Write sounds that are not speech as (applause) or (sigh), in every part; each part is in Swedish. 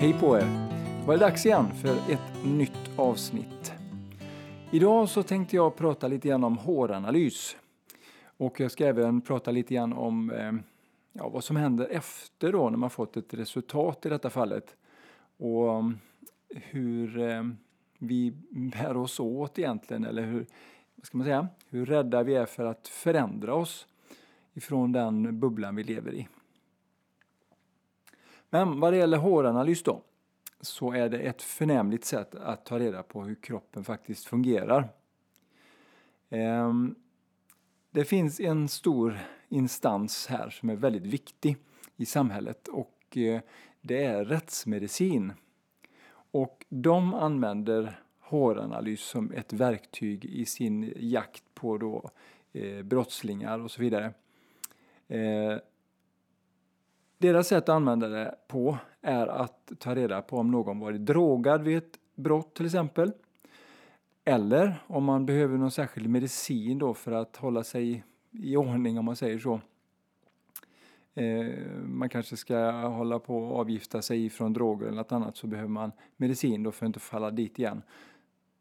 Hej på er! Det var det dags igen för ett nytt avsnitt. Idag så tänkte jag prata lite grann om håranalys. Och jag ska även prata lite grann om eh, ja, vad som händer efter då när man fått ett resultat i detta fallet. Och mm, hur eh, vi bär oss åt egentligen, eller hur, vad ska man säga, hur rädda vi är för att förändra oss ifrån den bubblan vi lever i. Men vad det gäller håranalys då, så är det ett förnämligt sätt att ta reda på hur kroppen faktiskt fungerar. Ehm, det finns en stor instans här som är väldigt viktig i samhället och eh, det är rättsmedicin. Och de använder håranalys som ett verktyg i sin jakt på då, eh, brottslingar och så vidare. Ehm, deras sätt att använda det på är att ta reda på om någon varit drogad vid ett brott till exempel. Eller om man behöver någon särskild medicin då för att hålla sig i ordning om man säger så. Eh, man kanske ska hålla på och avgifta sig från droger eller något annat så behöver man medicin då för att inte falla dit igen.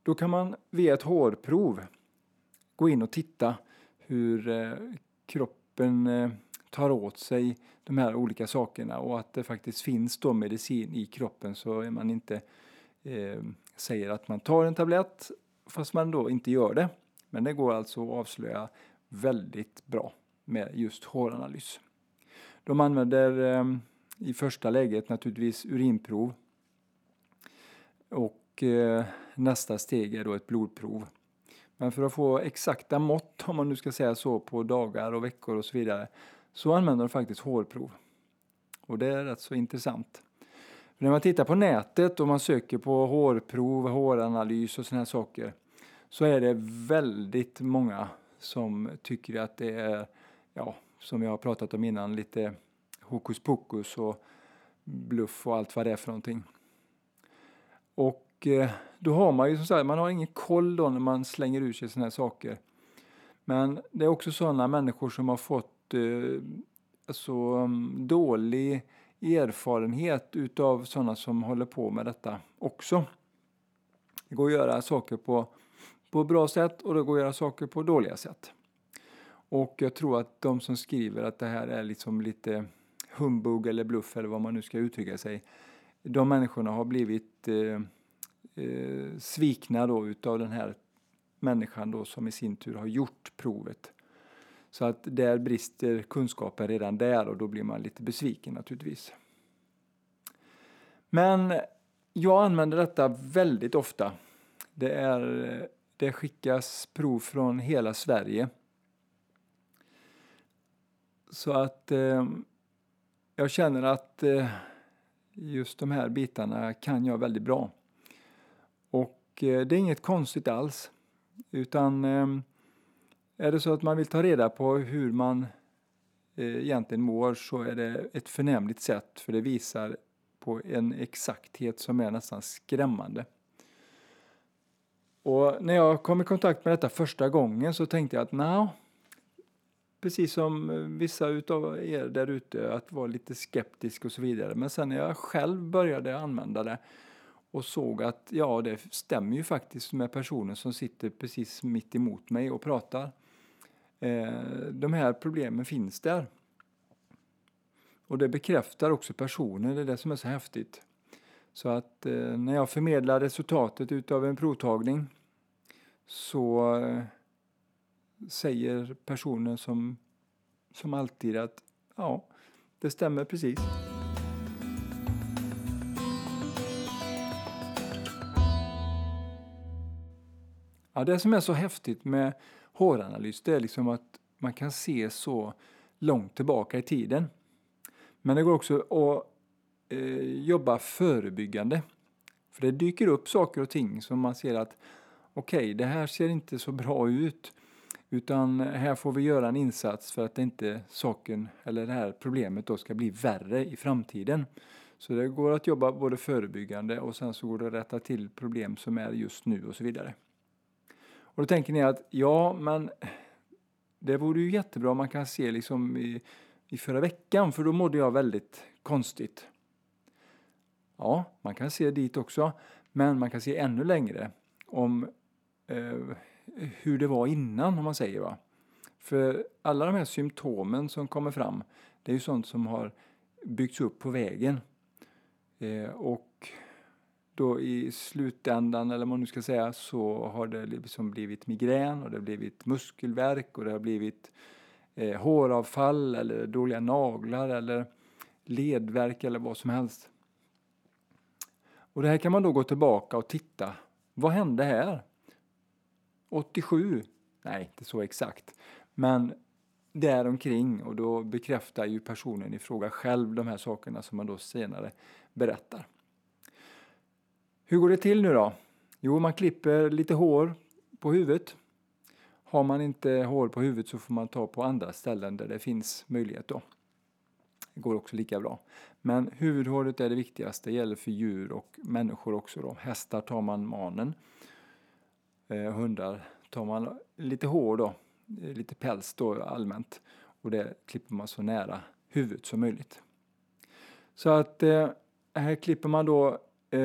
Då kan man via ett hårprov gå in och titta hur eh, kroppen eh, tar åt sig de här olika sakerna och att det faktiskt finns då medicin i kroppen så är man inte eh, säger att man tar en tablett fast man då inte gör det. Men det går alltså att avslöja väldigt bra med just håranalys. De använder eh, i första läget naturligtvis urinprov och eh, nästa steg är då ett blodprov. Men för att få exakta mått, om man nu ska säga så, på dagar och veckor och så vidare så använder de faktiskt hårprov. Och det är rätt så intressant. För när man tittar på nätet och man söker på hårprov, håranalys och sådana här saker så är det väldigt många som tycker att det är, ja, som jag har pratat om innan, lite hokus pokus och bluff och allt vad det är för någonting. Och eh, då har man ju som sagt, man har ingen koll då när man slänger ur sig sådana här saker. Men det är också sådana människor som har fått eh, alltså, mm, dålig erfarenhet utav sådana som håller på med detta också. Det går att göra saker på, på bra sätt och det går att göra saker på dåliga sätt. Och jag tror att de som skriver att det här är liksom lite humbug eller bluff eller vad man nu ska uttrycka sig. De människorna har blivit eh, eh, svikna då utav den här människan då som i sin tur har gjort provet. Så att där brister kunskapen redan där och då blir man lite besviken naturligtvis. Men jag använder detta väldigt ofta. Det, är, det skickas prov från hela Sverige. Så att eh, jag känner att eh, just de här bitarna kan jag väldigt bra. Och eh, det är inget konstigt alls. Utan eh, är det så att man vill ta reda på hur man eh, egentligen mår så är det ett förnämligt sätt för det visar på en exakthet som är nästan skrämmande. Och när jag kom i kontakt med detta första gången så tänkte jag att nej, precis som eh, vissa utav er där ute, att vara lite skeptisk och så vidare. Men sen när jag själv började använda det och såg att ja, det stämmer ju faktiskt med personen som sitter precis mitt emot mig och pratar. Eh, de här problemen finns där. Och det bekräftar också personen, det är det som är så häftigt. Så att eh, när jag förmedlar resultatet utav en provtagning så eh, säger personen som, som alltid att ja, det stämmer precis. Ja, det som är så häftigt med håranalys det är liksom att man kan se så långt tillbaka i tiden. Men det går också att eh, jobba förebyggande. För det dyker upp saker och ting som man ser att okej, okay, det här ser inte så bra ut. Utan här får vi göra en insats för att inte saken eller det här problemet då ska bli värre i framtiden. Så det går att jobba både förebyggande och sen så går det att rätta till problem som är just nu och så vidare. Och då tänker ni att ja, men det vore ju jättebra om man kan se liksom i, i förra veckan för då mådde jag väldigt konstigt. Ja, man kan se dit också, men man kan se ännu längre om eh, hur det var innan, om man säger. Va? För alla de här symptomen som kommer fram, det är ju sånt som har byggts upp på vägen. Eh, och då i slutändan, eller man nu ska säga, så har det liksom blivit migrän och det har blivit muskelvärk och det har blivit eh, håravfall eller dåliga naglar eller ledvärk eller vad som helst. Och det här kan man då gå tillbaka och titta. Vad hände här? 87? Nej, inte så exakt. Men däromkring och då bekräftar ju personen i fråga själv de här sakerna som man då senare berättar. Hur går det till nu då? Jo, man klipper lite hår på huvudet. Har man inte hår på huvudet så får man ta på andra ställen där det finns möjlighet då. Det går också lika bra. Men huvudhåret är det viktigaste, det gäller för djur och människor också då. Hästar tar man manen. Eh, hundar tar man lite hår då, eh, lite päls då allmänt. Och det klipper man så nära huvudet som möjligt. Så att eh, här klipper man då eh,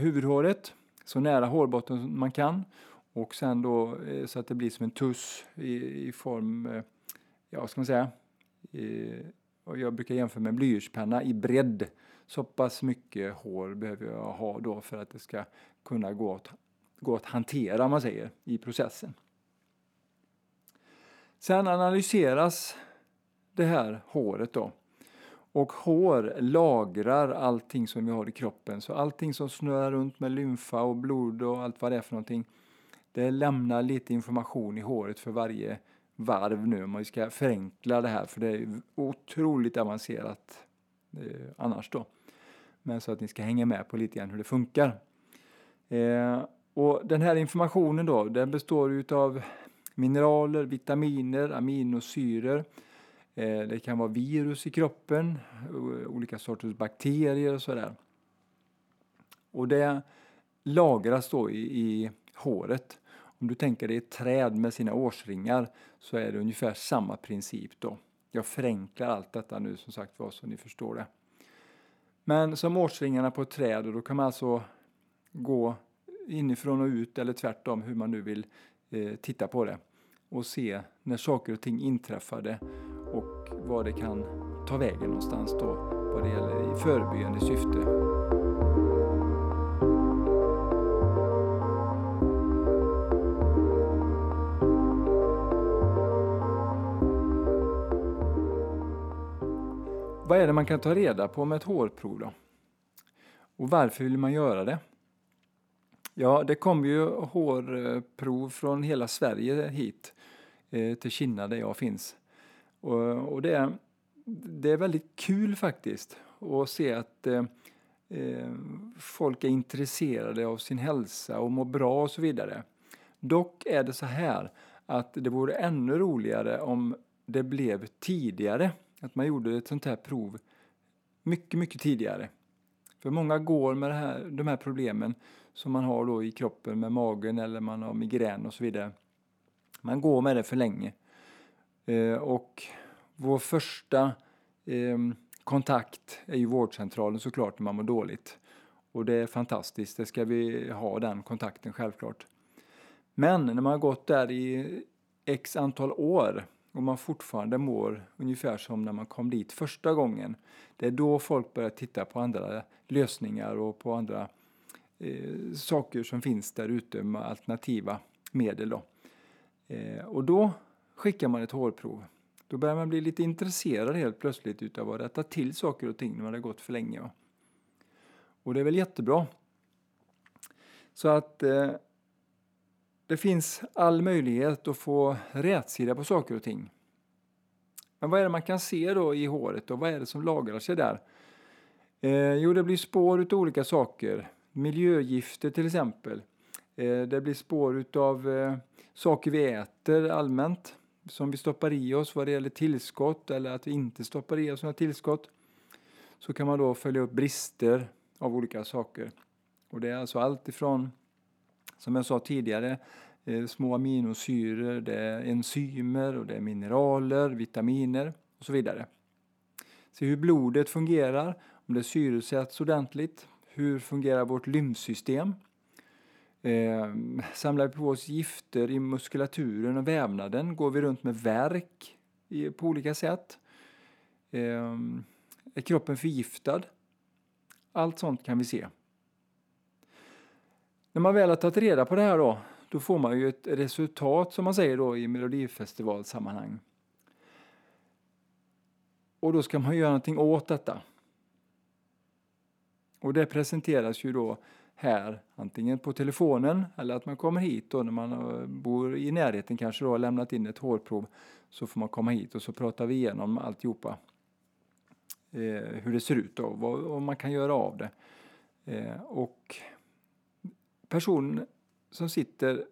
huvudhåret så nära hårbotten man kan och sen då eh, så att det blir som en tuss i, i form, eh, ja vad ska man säga, eh, och jag brukar jämföra med blyertspenna i bredd. Så pass mycket hår behöver jag ha då för att det ska kunna gå att, gå att hantera, man säger, i processen. Sen analyseras det här håret då och hår lagrar allting som vi har i kroppen. Så allting som snurrar runt med lymfa och blod och allt vad det är för någonting. Det lämnar lite information i håret för varje varv nu om man ska förenkla det här för det är otroligt avancerat eh, annars då. Men så att ni ska hänga med på lite grann hur det funkar. Eh, och den här informationen då, den består utav mineraler, vitaminer, aminosyror Eh, Eh, det kan vara virus i kroppen, eh, olika sorters bakterier och sådär. Och det lagras då i, i håret. Om du tänker dig ett träd med sina årsringar så är det ungefär samma princip då. Jag förenklar allt detta nu som sagt var så ni förstår det. Men som årsringarna på ett träd och då kan man alltså gå inifrån och ut eller tvärtom hur man nu vill eh, titta på det och se när saker och ting inträffade vad var det kan ta vägen någonstans då vad det gäller i förebyggande syfte. Vad är det man kan ta reda på med ett hårprov då? Och varför vill man göra det? Ja, det kommer ju hårprov från hela Sverige hit eh, till Kina där jag finns. Och, och det, är, det är väldigt kul faktiskt att se att eh, eh, folk är intresserade av sin hälsa och mår bra och så vidare. Dock är det så här att det vore ännu roligare om det blev tidigare. Att man gjorde ett sånt här prov mycket, mycket tidigare. För många går med här, de här problemen som man har då i kroppen med magen eller man har migrän och så vidare. Man går med det för länge. Eh, och vår första ehm, kontakt är ju vårdcentralen såklart när man mår dåligt. Och det är fantastiskt, det ska vi ha den kontakten självklart. Men när man har gått där i x antal år och man fortfarande mår ungefär som när man kom dit första gången. Det är då folk börjar titta på andra lösningar och på andra eh, saker som finns där ute med alternativa medel. Då. Eh, och då skickar man ett hårprov. Då börjar man bli lite intresserad helt plötsligt utav att rätta till saker och ting när man har gått för länge. Och det är väl jättebra. Så att eh, det finns all möjlighet att få rätsida på saker och ting. Men vad är det man kan se då i håret och vad är det som lagrar sig där? Eh, jo, det blir spår utav olika saker. Miljögifter till exempel. Eh, det blir spår utav eh, saker vi äter allmänt som vi stoppar i oss vad det gäller tillskott eller att vi inte stoppar i oss några tillskott så kan man då följa upp brister av olika saker. Och det är alltså allt ifrån, som jag sa tidigare, eh, små aminosyror, det är enzymer och det är mineraler, vitaminer och så vidare. Se hur blodet fungerar, om det syresätts ordentligt, Hur fungerar vårt lymfsystem? Eh, samlar vi på oss gifter i muskulaturen och vävnaden? Går vi runt med värk i, på olika sätt? Eh, är kroppen förgiftad? Allt sånt kan vi se. När man väl har tagit reda på det här då, då får man ju ett resultat som man säger då i Melodifestivalsammanhang. Och då ska man göra någonting åt detta. Och det presenteras ju då här, antingen på telefonen eller att man kommer hit då när man eh, bor i närheten kanske då har lämnat in ett hårprov. Så får man komma hit och så pratar vi igenom alltihopa. Eh, hur det ser ut då, vad, vad man kan göra av det. Eh, och personen som sitter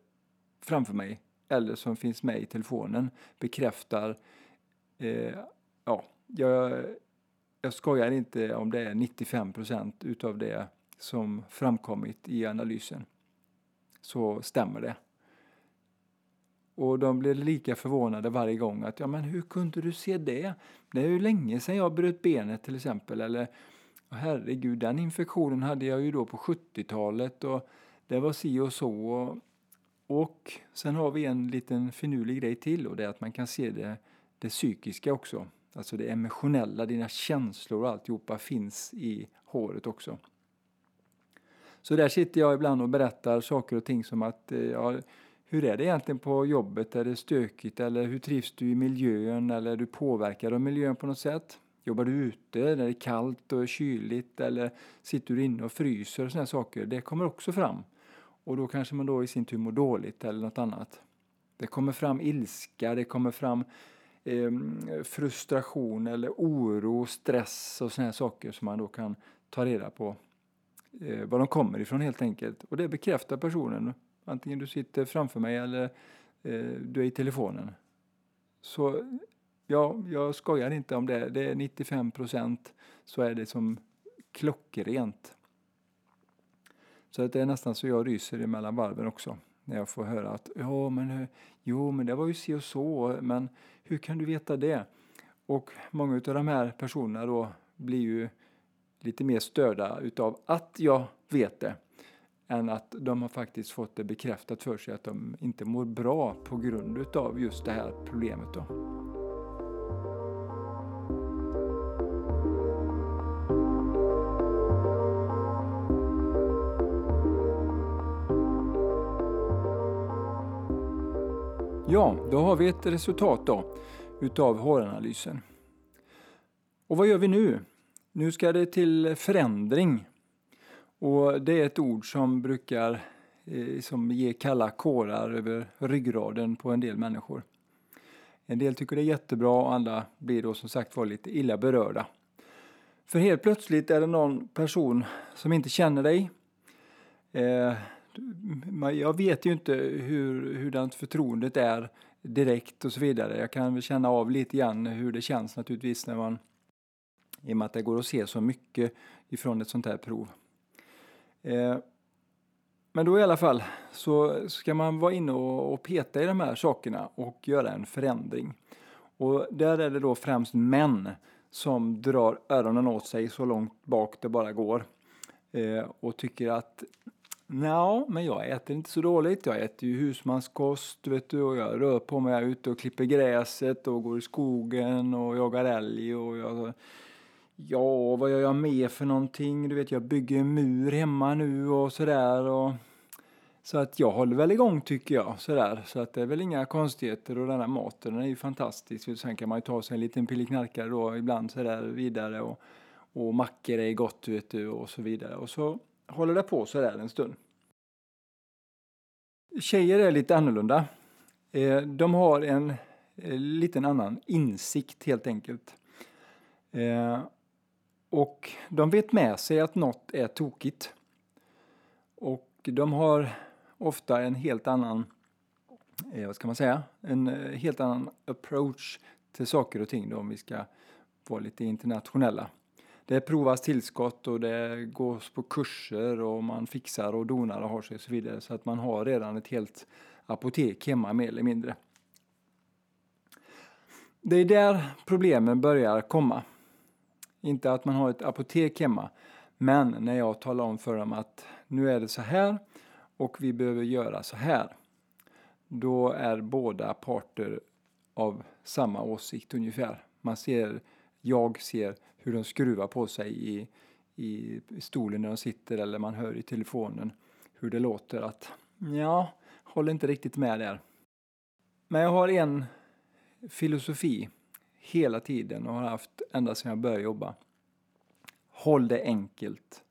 framför mig eller som finns med i telefonen bekräftar, eh, ja, jag, jag skojar inte om det är 95 procent utav det som framkommit i analysen. Så stämmer det. Och de blir lika förvånade varje gång att ja men hur kunde du se det? Det är ju länge sedan jag bröt benet till exempel eller herregud den infektionen hade jag ju då på 70-talet och det var si och så. Och sen har vi en liten finurlig grej till och det är att man kan se det, det psykiska också. Alltså det emotionella, dina känslor och alltihopa finns i håret också. Så där sitter jag ibland och berättar saker och ting som att eh, ja, hur är det egentligen på jobbet? Är det stökigt? Eller hur trivs du i miljön? Eller är du påverkad av miljön på något sätt? Jobbar du ute när det är kallt och kyligt? Eller sitter du inne och fryser? och sådana saker. Det kommer också fram. Och då kanske man då i sin tur mår dåligt eller något annat. Det kommer fram ilska, det kommer fram eh, frustration eller oro, stress och såna saker som man då kan ta reda på eh, var de kommer ifrån helt enkelt. Och det bekräftar personen, antingen du sitter framför mig eller eh, du är i telefonen. Så ja, jag skojar inte om det. Det är 95 procent så är det som klockrent. Så att det är nästan så jag ryser emellan varven också. När jag får höra att ja, men, eh, jo, men det var ju si och så, men hur kan du veta det? Och många av de här personerna då blir ju lite mer störda utav att jag vet det än att de har faktiskt fått det bekräftat för sig att de inte mår bra på grund utav just det här problemet. Då. Ja, då har vi ett resultat då utav håranalysen. Och vad gör vi nu? Nu ska det till förändring. Och det är ett ord som brukar eh, som ge kalla kårar över ryggraden på en del människor. En del tycker det är jättebra och andra blir då som sagt var lite illa berörda. För helt plötsligt är det någon person som inte känner dig. Eh, jag vet ju inte hur, hurdant förtroendet är direkt och så vidare. Jag kan väl känna av lite grann hur det känns naturligtvis när man i och med att det går att se så mycket ifrån ett sånt här prov. Eh, men då i alla fall så ska man vara inne och peta i de här sakerna och göra en förändring. Och där är det då främst män som drar öronen åt sig så långt bak det bara går eh, och tycker att Ja, men jag äter inte så dåligt. Jag äter ju husmanskost, vet du, och jag rör på mig Jag är ute och klipper gräset och går i skogen och jagar älg och jag, ja, vad gör jag mer för någonting? Du vet, jag bygger en mur hemma nu och sådär och så att jag håller väl igång tycker jag sådär. Så att det är väl inga konstigheter och den här maten den är ju fantastisk. Sen kan man ju ta sig en liten pilleknarkare då ibland sådär vidare och, och mackor är gott vet du och så vidare. Och så håller det på så där en stund. Tjejer är lite annorlunda. Eh, de har en eh, liten annan insikt helt enkelt. Eh, och de vet med sig att något är tokigt. Och de har ofta en helt annan, eh, vad ska man säga, en eh, helt annan approach till saker och ting då, om vi ska vara lite internationella det provas tillskott och det gås på kurser och man fixar och donar och har sig och så vidare. Så att man har redan ett helt apotek hemma mer eller mindre. Det är där problemen börjar komma. Inte att man har ett apotek hemma, Men när jag talar om för dem att nu är det så här och vi behöver göra så här. Då är båda parter av samma åsikt ungefär. Man ser, jag ser hur de skruvar på sig i, i stolen när de sitter eller man hör i telefonen hur det låter att ja, håller inte riktigt med där. Men jag har en filosofi hela tiden och har haft ända sedan jag började jobba. Håll det enkelt.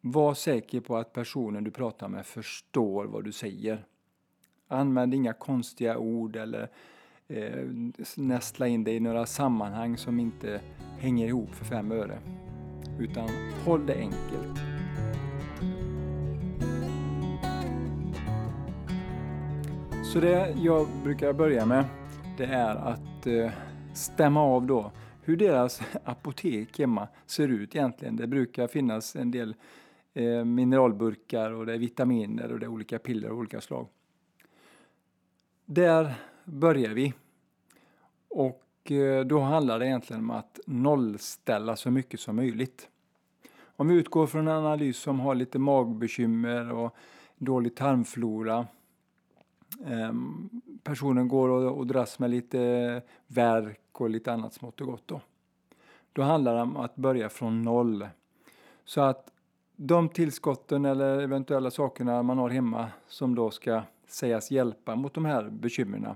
Var säker på att personen du pratar med förstår vad du säger. Använd inga konstiga ord eller eh, nästla in dig i några sammanhang som inte hänger ihop för fem öre. Utan håll det enkelt. Så det jag brukar börja med det är att eh, stämma av då hur deras (laughs) apotek hemma ser ut egentligen. Det brukar finnas en del eh, mineralburkar och det är vitaminer och det är olika piller av olika slag. Där börjar vi. Och eh, då handlar det egentligen om att nollställa så mycket som möjligt. Om vi utgår från en analys som har lite magbekymmer och dålig tarmflora. Ehm, personen går och, dras med lite värk och lite annat smått och gott. Då. då handlar det om att börja från noll. Så att de tillskotten eller eventuella sakerna man har hemma som då ska sägas hjälpa mot de här bekymren,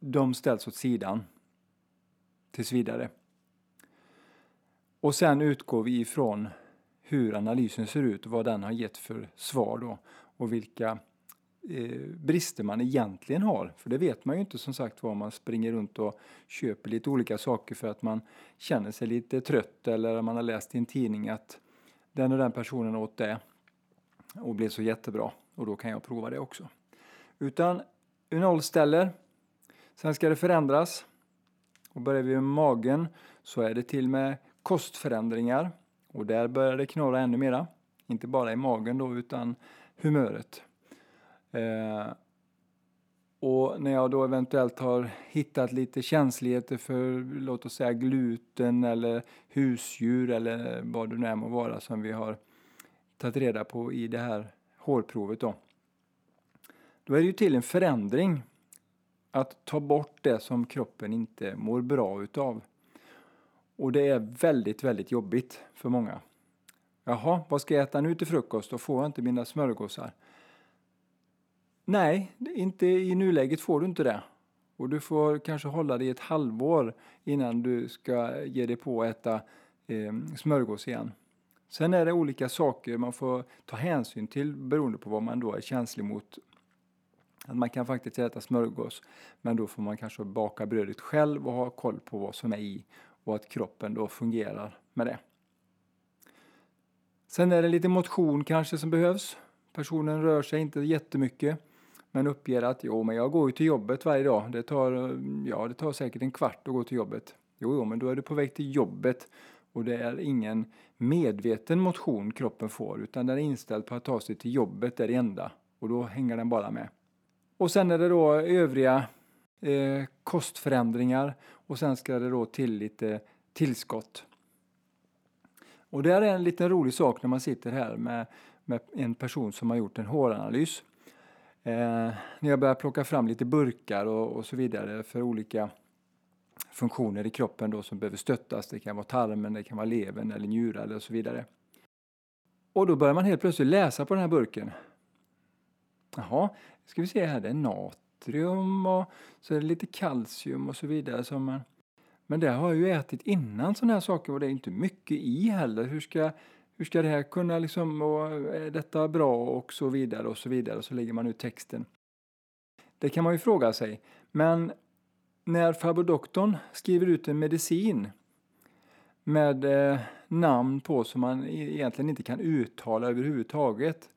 de ställs åt sidan tills vidare. Och sen utgår vi ifrån hur analysen ser ut och vad den har gett för svar då och vilka eh, brister man egentligen har. För det vet man ju inte som sagt var man springer runt och köper lite olika saker för att man känner sig lite trött eller man har läst i en tidning att den och den personen åt det och blev så jättebra och då kan jag prova det också. Utan vi nollställer, sen ska det förändras och börjar vi med magen så är det till med kostförändringar och där börjar det knorra ännu mera. Inte bara i magen då utan humöret. Eh, och när jag då eventuellt har hittat lite känsligheter för låt oss säga gluten eller husdjur eller vad det nu är må vara som vi har tagit reda på i det här hårprovet då. Då är det ju till en förändring att ta bort det som kroppen inte mår bra utav. Och det är väldigt, väldigt jobbigt för många. Jaha, vad ska jag äta nu till frukost? Då får jag inte mina smörgåsar. Nej, inte i nuläget får du inte det. Och du får kanske hålla dig ett halvår innan du ska ge dig på att äta eh, smörgås igen. Sen är det olika saker man får ta hänsyn till beroende på vad man då är känslig mot. Att man kan faktiskt äta smörgås, men då får man kanske baka brödet själv och ha koll på vad som är i och att kroppen då fungerar med det. Sen är det lite motion kanske som behövs. Personen rör sig inte jättemycket men uppger att jo, men jag går ju till jobbet varje dag. Det tar, ja, det tar säkert en kvart att gå till jobbet. Jo, jo, men då är du på väg till jobbet och det är ingen medveten motion kroppen får utan den är inställd på att ta sig till jobbet, det är det enda. Och då hänger den bara med. Och sen är det då övriga eh, kostförändringar och sen ska det då till lite tillskott. Och det är en liten rolig sak när man sitter här med, med en person som har gjort en håranalys. Eh, när jag började plocka fram lite burkar och, och, så vidare för olika funktioner i kroppen då som behöver stöttas. Det kan vara tarmen, det kan vara levern eller njurar eller så vidare. Och då börjar man helt plötsligt läsa på den här burken. Jaha, ska vi se här, det är natrium och så är det lite kalcium och så vidare. Som man, men det har jag ju ätit innan sådana här saker och det är inte mycket i heller. Hur ska, hur ska det här kunna liksom, och är detta bra och så vidare och så vidare. Och så lägger man ut texten. Det kan man ju fråga sig. Men när farbror doktorn skriver ut en medicin med eh, namn på som man e-, egentligen inte kan uttala överhuvudtaget.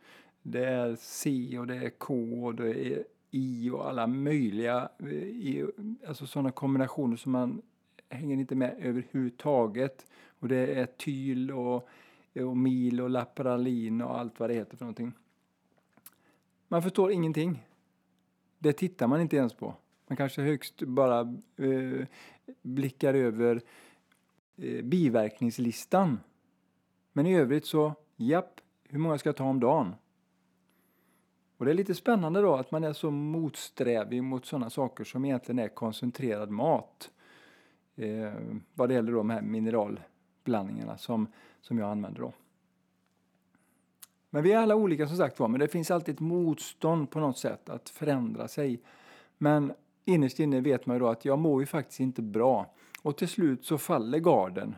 Det är C och det är K och det är I och alla möjliga, eh, i, alltså sådana kombinationer som man hänger inte med överhuvudtaget. Och det är tyl och Eh, och mil och lapralin och allt vad det heter för någonting. Man förstår ingenting. Det tittar man inte ens på. Man kanske högst bara eh, blickar över eh, biverkningslistan Men i övrigt så, japp, hur många ska jag ta om dagen? Och det är lite spännande då att man är så motsträvig mot sådana saker som egentligen är koncentrerad mat. Eh, vad det gäller de här blandningarna som, som jag använder då. Men vi är alla olika som sagt var, men det finns alltid ett motstånd på något sätt att förändra sig. Men innerst inne vet man ju då att jag mår ju faktiskt inte bra. Och till slut så faller garden.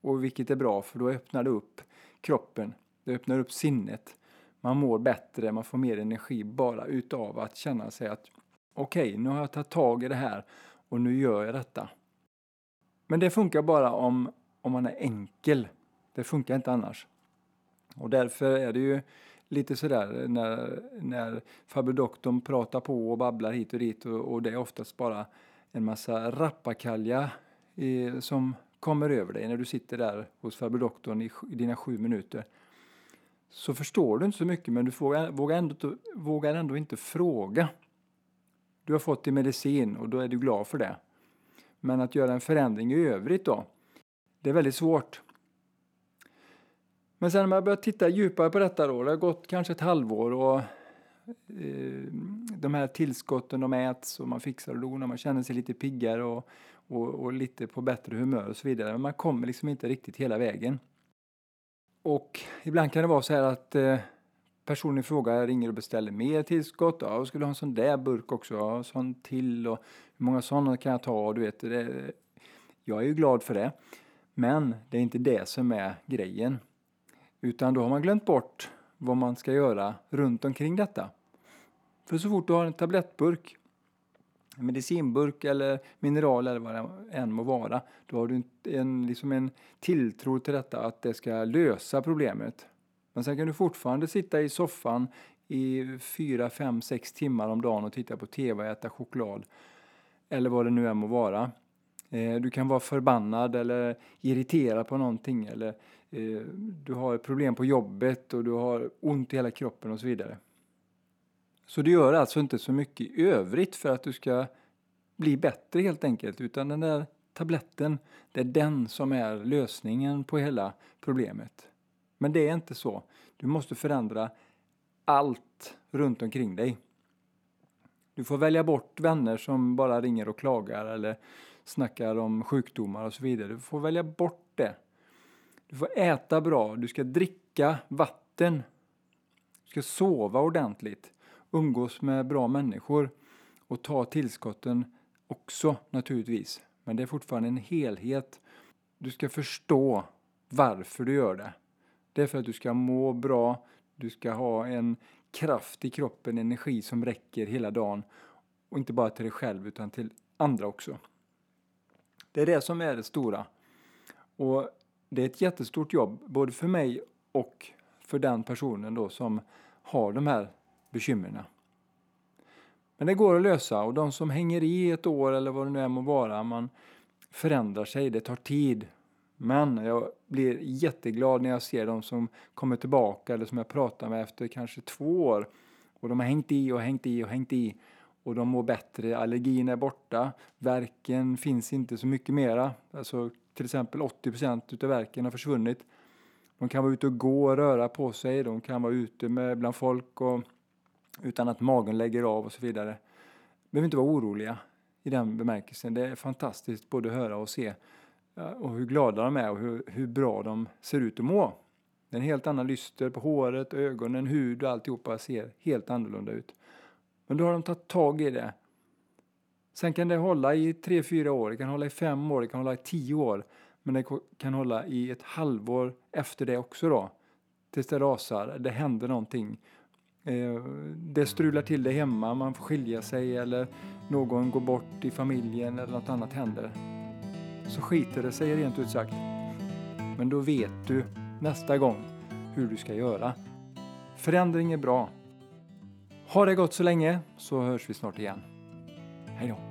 Och vilket är bra för då öppnar det upp kroppen. Det öppnar upp sinnet. Man mår bättre, man får mer energi bara utav att känna sig att okej, okay, nu har jag tagit tag i det här och nu gör jag detta. Men det funkar bara om, om man är enkel. Det funkar inte annars. Och därför är det ju lite sådär när, när farbror doktorn pratar på och babblar hit och dit och, och det är oftast bara en massa rappakalja i, som kommer över dig när du sitter där hos farbror doktorn i, i dina sju minuter. Så förstår du inte så mycket men du vågar, vågar, ändå, vågar ändå inte fråga. Du har fått din medicin och då är du glad för det. Men att göra en förändring i övrigt då, det är väldigt svårt. Men sen när man börjat titta djupare på detta då, det har gått kanske ett halvår och eh, de här tillskotten de äts och man fixar och donar, man känner sig lite piggare och, och, och, lite på bättre humör och så vidare. Men man kommer liksom inte riktigt hela vägen. Och ibland kan det vara så här att eh, personen i fråga ringer och beställer mer tillskott. Ja, jag skulle ha en sån där burk också, ja, sån till och hur många sådana kan jag ta? Du vet, det, jag är ju glad för det. Men det är inte det som är grejen. Utan då har man glömt bort vad man ska göra runt omkring detta. För så fort du har en tablettburk, en medicinburk eller mineral eller vad det än må vara, då har du en, liksom en tilltro till detta att det ska lösa problemet. Men sen kan du fortfarande sitta i soffan i fyra, fem, sex timmar om dagen och titta på TV och äta choklad. Eller vad det nu än må vara. Eh, du kan vara förbannad eller irriterad på någonting eller eh, du har problem på jobbet och du har ont i hela kroppen och så vidare. Så du gör alltså inte så mycket i övrigt för att du ska bli bättre helt enkelt utan den där tabletten, det är den som är lösningen på hela problemet. Men det är inte så. Du måste förändra allt runt omkring dig. Du får välja bort vänner som bara ringer och klagar eller snackar om sjukdomar och så vidare. Du får välja bort det. Du får äta bra, du ska dricka vatten. Du ska sova ordentligt, umgås med bra människor och ta tillskotten också naturligtvis. Men det är fortfarande en helhet. Du ska förstå varför du gör det. Det är för att du ska må bra, du ska ha en kraft i kroppen, energi som räcker hela dagen. Och inte bara till dig själv utan till andra också. Det är det som är det stora. Och det är ett jättestort jobb, både för mig och för den personen då som har de här bekymren. Men det går att lösa och de som hänger i ett år eller vad det nu är må vara, man förändrar sig, det tar tid. Men jag blir jätteglad när jag ser de som kommer tillbaka eller som jag pratar med efter kanske två år och de har hängt i och hängt i och hängt i och de mår bättre, allergin är borta, verken finns inte så mycket mera. Alltså till exempel 80 procent av verken har försvunnit. De kan vara ute och gå och röra på sig, de kan vara ute med, bland folk och, utan att magen lägger av och så vidare. De behöver inte vara oroliga i den bemärkelsen. Det är fantastiskt både att höra och se och hur glada de är och hur, hur bra de ser ut att må. Det är en helt annan lyster på håret, ögonen, hud och alltihopa ser helt annorlunda ut. Men då har de tagit tag i det. Sen kan det hålla i tre, fyra år, det kan hålla i fem år, det kan hålla i tio år. Men det kan hålla i ett halvår efter det också då. Tills det rasar, det händer någonting. Eh, det strular till det hemma, man får skilja sig eller någon går bort i familjen eller något annat händer. Så skiter det sig rent ut sagt. Men då vet du nästa gång hur du ska göra. Förändring är bra. Ha det gott så länge så hörs vi snart igen. Hej då!